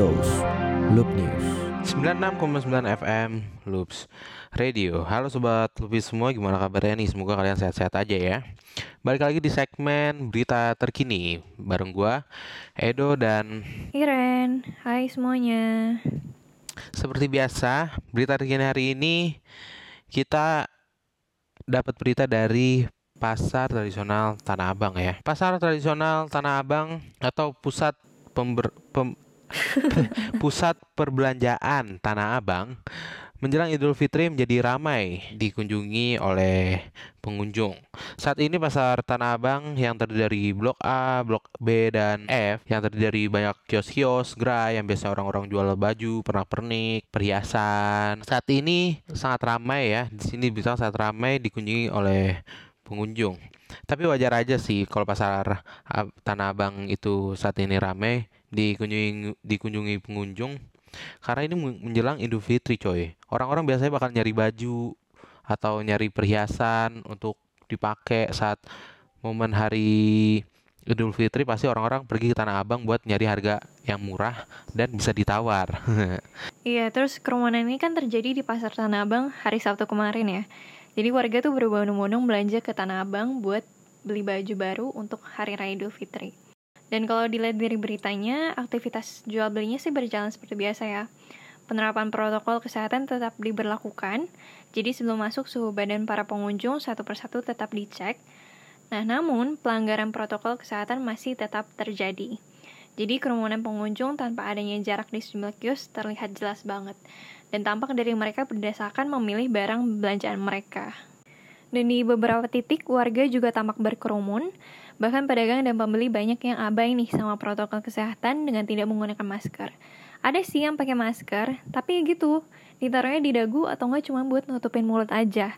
Lows Loop News. 96,9 FM Loops Radio. Halo Sobat Lupis semua gimana kabarnya nih? Semoga kalian sehat-sehat aja ya. Balik lagi di segmen berita terkini. Bareng gua Edo dan Iren, hai semuanya. seperti biasa Berita terkini hari ini Kita dapat berita dari Pasar Tradisional Tanah Abang ya. Pasar Tradisional Tanah Abang Atau Pusat Pember, Pem- Pusat Perbelanjaan Tanah Abang menjelang Idul Fitri menjadi ramai dikunjungi oleh pengunjung. Saat ini pasar Tanah Abang yang terdiri dari Blok A, Blok B, dan F yang terdiri dari banyak kios-kios, gerai yang biasa orang-orang jual baju, pernak-pernik, perhiasan. Saat ini sangat ramai ya. Di sini bisa sangat ramai dikunjungi oleh pengunjung. Tapi wajar aja sih kalau pasar ah, Tanah Abang itu saat ini ramai dikunjungi dikunjungi pengunjung karena ini men- menjelang Idul Fitri coy. Orang-orang biasanya bakal nyari baju atau nyari perhiasan untuk dipakai saat momen hari Idul Fitri pasti orang-orang pergi ke Tanah Abang buat nyari harga yang murah dan bisa ditawar. Iya, terus kerumunan ini kan terjadi di Pasar Tanah Abang hari Sabtu kemarin ya. Jadi warga tuh berbondong-bondong belanja ke Tanah Abang buat beli baju baru untuk Hari Raya Idul Fitri. Dan kalau dilihat dari beritanya, aktivitas jual belinya sih berjalan seperti biasa ya. Penerapan protokol kesehatan tetap diberlakukan, jadi sebelum masuk suhu badan para pengunjung satu persatu tetap dicek. Nah, namun pelanggaran protokol kesehatan masih tetap terjadi. Jadi kerumunan pengunjung tanpa adanya jarak di sejumlah kios terlihat jelas banget. Dan tampak dari mereka berdasarkan memilih barang belanjaan mereka. Dan di beberapa titik warga juga tampak berkerumun, bahkan pedagang dan pembeli banyak yang abai nih sama protokol kesehatan dengan tidak menggunakan masker. Ada sih yang pakai masker, tapi gitu, ditaruhnya di dagu atau nggak cuma buat nutupin mulut aja.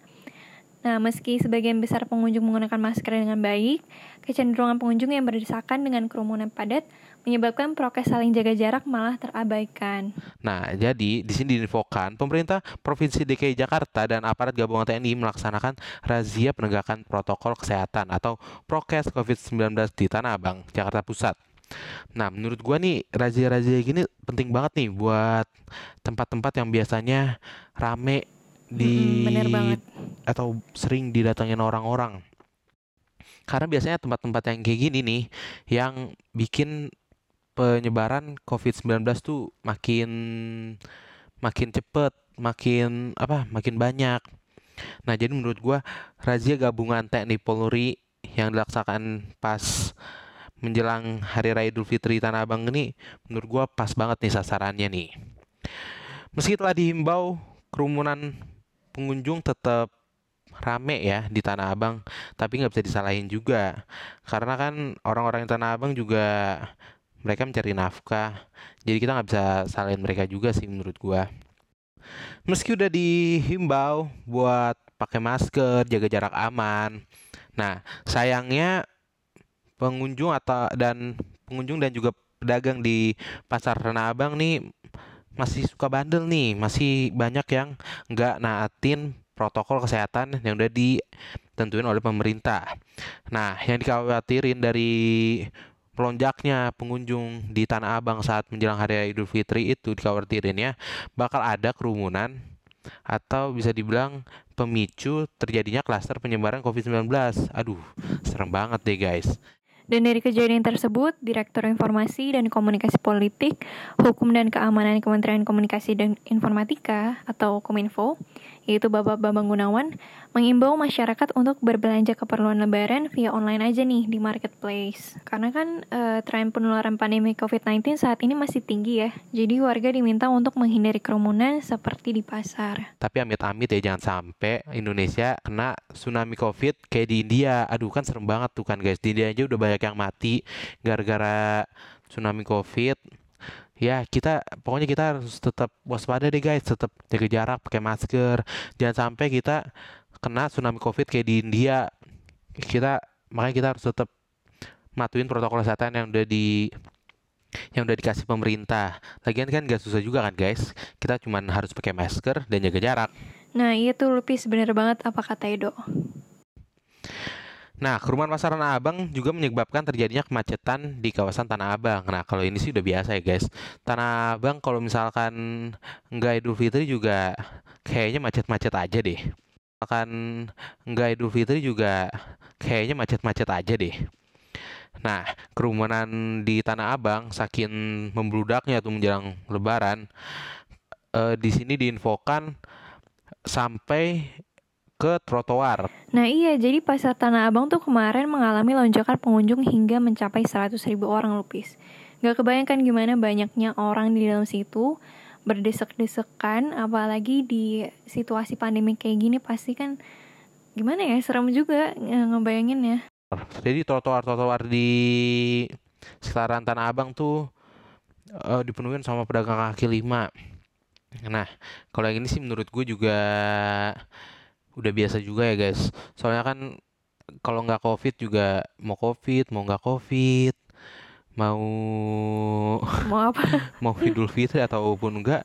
Nah, meski sebagian besar pengunjung menggunakan masker dengan baik, kecenderungan pengunjung yang berdesakan dengan kerumunan padat menyebabkan prokes saling jaga jarak malah terabaikan. Nah, jadi di sini diinfokan pemerintah Provinsi DKI Jakarta dan aparat gabungan TNI melaksanakan razia penegakan protokol kesehatan atau prokes COVID-19 di Tanah Abang, Jakarta Pusat. Nah, menurut gua nih razia-razia gini penting banget nih buat tempat-tempat yang biasanya rame di bener banget. atau sering didatengin orang-orang. Karena biasanya tempat-tempat yang kayak gini nih yang bikin penyebaran COVID-19 tuh makin makin cepet, makin apa? makin banyak. Nah, jadi menurut gua razia gabungan TNI Polri yang dilaksanakan pas menjelang Hari Raya Idul Fitri Tanah Abang ini menurut gua pas banget nih sasarannya nih. Meski telah dihimbau kerumunan pengunjung tetap rame ya di Tanah Abang, tapi nggak bisa disalahin juga karena kan orang-orang di Tanah Abang juga mereka mencari nafkah, jadi kita nggak bisa salahin mereka juga sih menurut gua. Meski udah dihimbau buat pakai masker, jaga jarak aman. Nah, sayangnya pengunjung atau dan pengunjung dan juga pedagang di pasar Tanah Abang nih masih suka bandel nih, masih banyak yang nggak naatin protokol kesehatan yang udah ditentuin oleh pemerintah. Nah, yang dikhawatirin dari melonjaknya pengunjung di Tanah Abang saat menjelang Hari Idul Fitri itu dikhawatirin ya bakal ada kerumunan atau bisa dibilang pemicu terjadinya klaster penyebaran COVID-19. Aduh, serem banget deh guys. Dan dari kejadian tersebut, Direktur Informasi dan Komunikasi Politik, Hukum dan Keamanan Kementerian Komunikasi dan Informatika atau Kominfo yaitu Bapak Bambang Gunawan, mengimbau masyarakat untuk berbelanja keperluan lebaran via online aja nih di marketplace. Karena kan eh, tren penularan pandemi COVID-19 saat ini masih tinggi ya, jadi warga diminta untuk menghindari kerumunan seperti di pasar. Tapi amit-amit ya jangan sampai Indonesia kena tsunami COVID kayak di India. Aduh kan serem banget tuh kan guys. Di India aja udah banyak yang mati gara-gara tsunami COVID. Ya kita pokoknya kita harus tetap waspada deh guys, tetap jaga jarak, pakai masker. Jangan sampai kita kena tsunami COVID kayak di India. Kita makanya kita harus tetap matuin protokol kesehatan yang udah di yang udah dikasih pemerintah. Lagian kan gak susah juga kan guys. Kita cuman harus pakai masker dan jaga jarak. Nah iya tuh bener banget apa kata Edo. Nah, kerumunan pasar Tanah Abang juga menyebabkan terjadinya kemacetan di kawasan Tanah Abang. Nah, kalau ini sih udah biasa ya guys. Tanah Abang kalau misalkan nggak Idul Fitri juga kayaknya macet-macet aja deh. Misalkan nggak Idul Fitri juga kayaknya macet-macet aja deh. Nah, kerumunan di Tanah Abang saking membludaknya tuh menjelang Lebaran, eh, di sini diinfokan sampai ke trotoar. Nah iya, jadi pasar Tanah Abang tuh kemarin mengalami lonjakan pengunjung hingga mencapai 100 ribu orang Lupis. Gak kebayangkan gimana banyaknya orang di dalam situ berdesek-desekan, apalagi di situasi pandemi kayak gini pasti kan gimana ya, serem juga nge- ngebayanginnya. Jadi trotoar-trotoar di sekitaran Tanah Abang tuh eh, dipenuhin sama pedagang kaki lima. Nah, kalau yang ini sih menurut gue juga udah biasa juga ya guys. Soalnya kan kalau nggak covid juga mau covid, mau nggak covid, mau Mau apa? mau Idul Fitri ataupun enggak,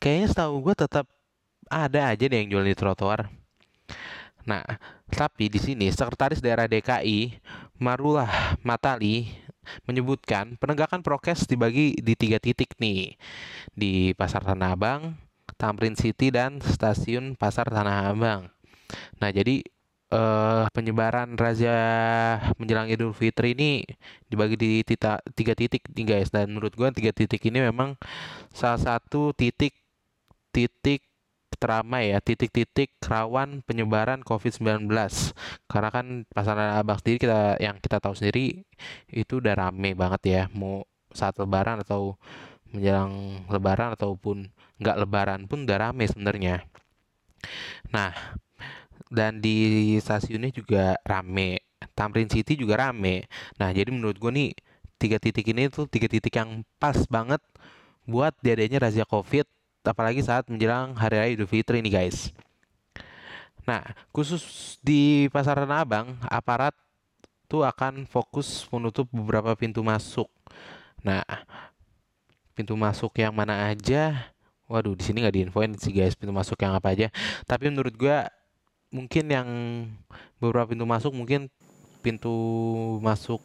kayaknya setahu gue tetap ada aja deh yang jual di trotoar. Nah, tapi di sini Sekretaris Daerah DKI Marulah Matali menyebutkan penegakan prokes dibagi di tiga titik nih di Pasar Tanah Abang, Tamrin City dan Stasiun Pasar Tanah Abang. Nah, jadi eh, penyebaran razia menjelang Idul Fitri ini dibagi di tita, tiga titik nih guys dan menurut gua tiga titik ini memang salah satu titik titik teramai ya titik-titik rawan penyebaran COVID-19 karena kan pasar Tanah Abang sendiri kita yang kita tahu sendiri itu udah rame banget ya mau saat lebaran atau menjelang lebaran ataupun nggak lebaran pun udah rame sebenarnya. Nah dan di stasiunnya juga rame Tamrin City juga rame. Nah jadi menurut gue nih tiga titik ini tuh tiga titik yang pas banget buat diadanya razia covid apalagi saat menjelang hari raya idul fitri nih guys. Nah khusus di pasar Tanah Abang aparat tuh akan fokus menutup beberapa pintu masuk. Nah pintu masuk yang mana aja waduh di sini nggak diinfoin sih guys pintu masuk yang apa aja tapi menurut gua mungkin yang beberapa pintu masuk mungkin pintu masuk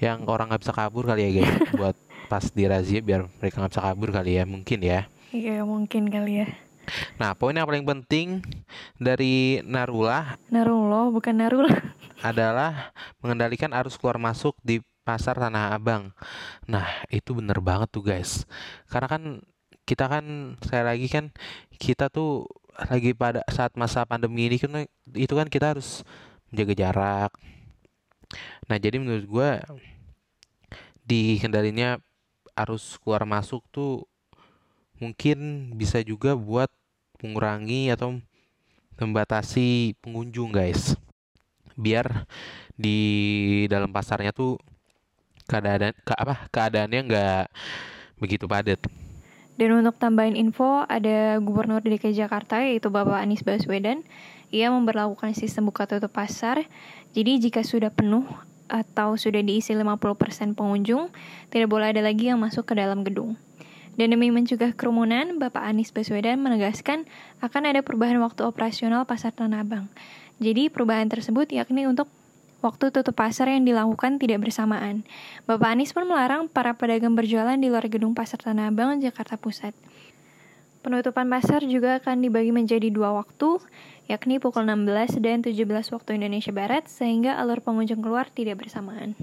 yang orang nggak bisa kabur kali ya guys buat pas di razia biar mereka nggak bisa kabur kali ya mungkin ya Iya mungkin kali ya. nah poin yang paling penting dari Narula Narulo bukan Narula. adalah mengendalikan arus keluar masuk di pasar Tanah Abang. Nah, itu bener banget tuh guys. Karena kan kita kan saya lagi kan kita tuh lagi pada saat masa pandemi ini kan itu kan kita harus menjaga jarak. Nah, jadi menurut gua di kendalinya arus keluar masuk tuh mungkin bisa juga buat mengurangi atau membatasi pengunjung guys biar di dalam pasarnya tuh keadaan ke apa keadaannya nggak begitu padat Dan untuk tambahin info, ada Gubernur DKI Jakarta yaitu Bapak Anies Baswedan. Ia memperlakukan sistem buka tutup pasar. Jadi jika sudah penuh atau sudah diisi 50% pengunjung, tidak boleh ada lagi yang masuk ke dalam gedung. Dan demi mencegah kerumunan, Bapak Anies Baswedan menegaskan akan ada perubahan waktu operasional Pasar Tanah Abang. Jadi perubahan tersebut yakni untuk waktu tutup pasar yang dilakukan tidak bersamaan. Bapak Anies pun melarang para pedagang berjualan di luar gedung Pasar Tanah Abang, Jakarta Pusat. Penutupan pasar juga akan dibagi menjadi dua waktu, yakni pukul 16 dan 17 waktu Indonesia Barat, sehingga alur pengunjung keluar tidak bersamaan.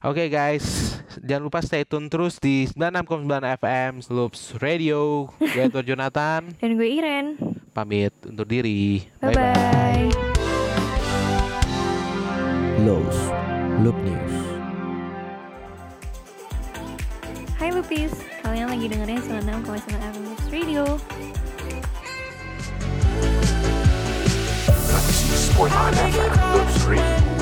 Oke guys, Jangan lupa stay tune terus di 96,9 FM Loops Radio. Gue Edward Jonathan Dan gue Iren. pamit undur diri. Bye-bye. Lows. Loop News. Hai Lupis, kalian lagi dengerin 96,9 FM Loops Radio. 96.9 FM, Loops Radio.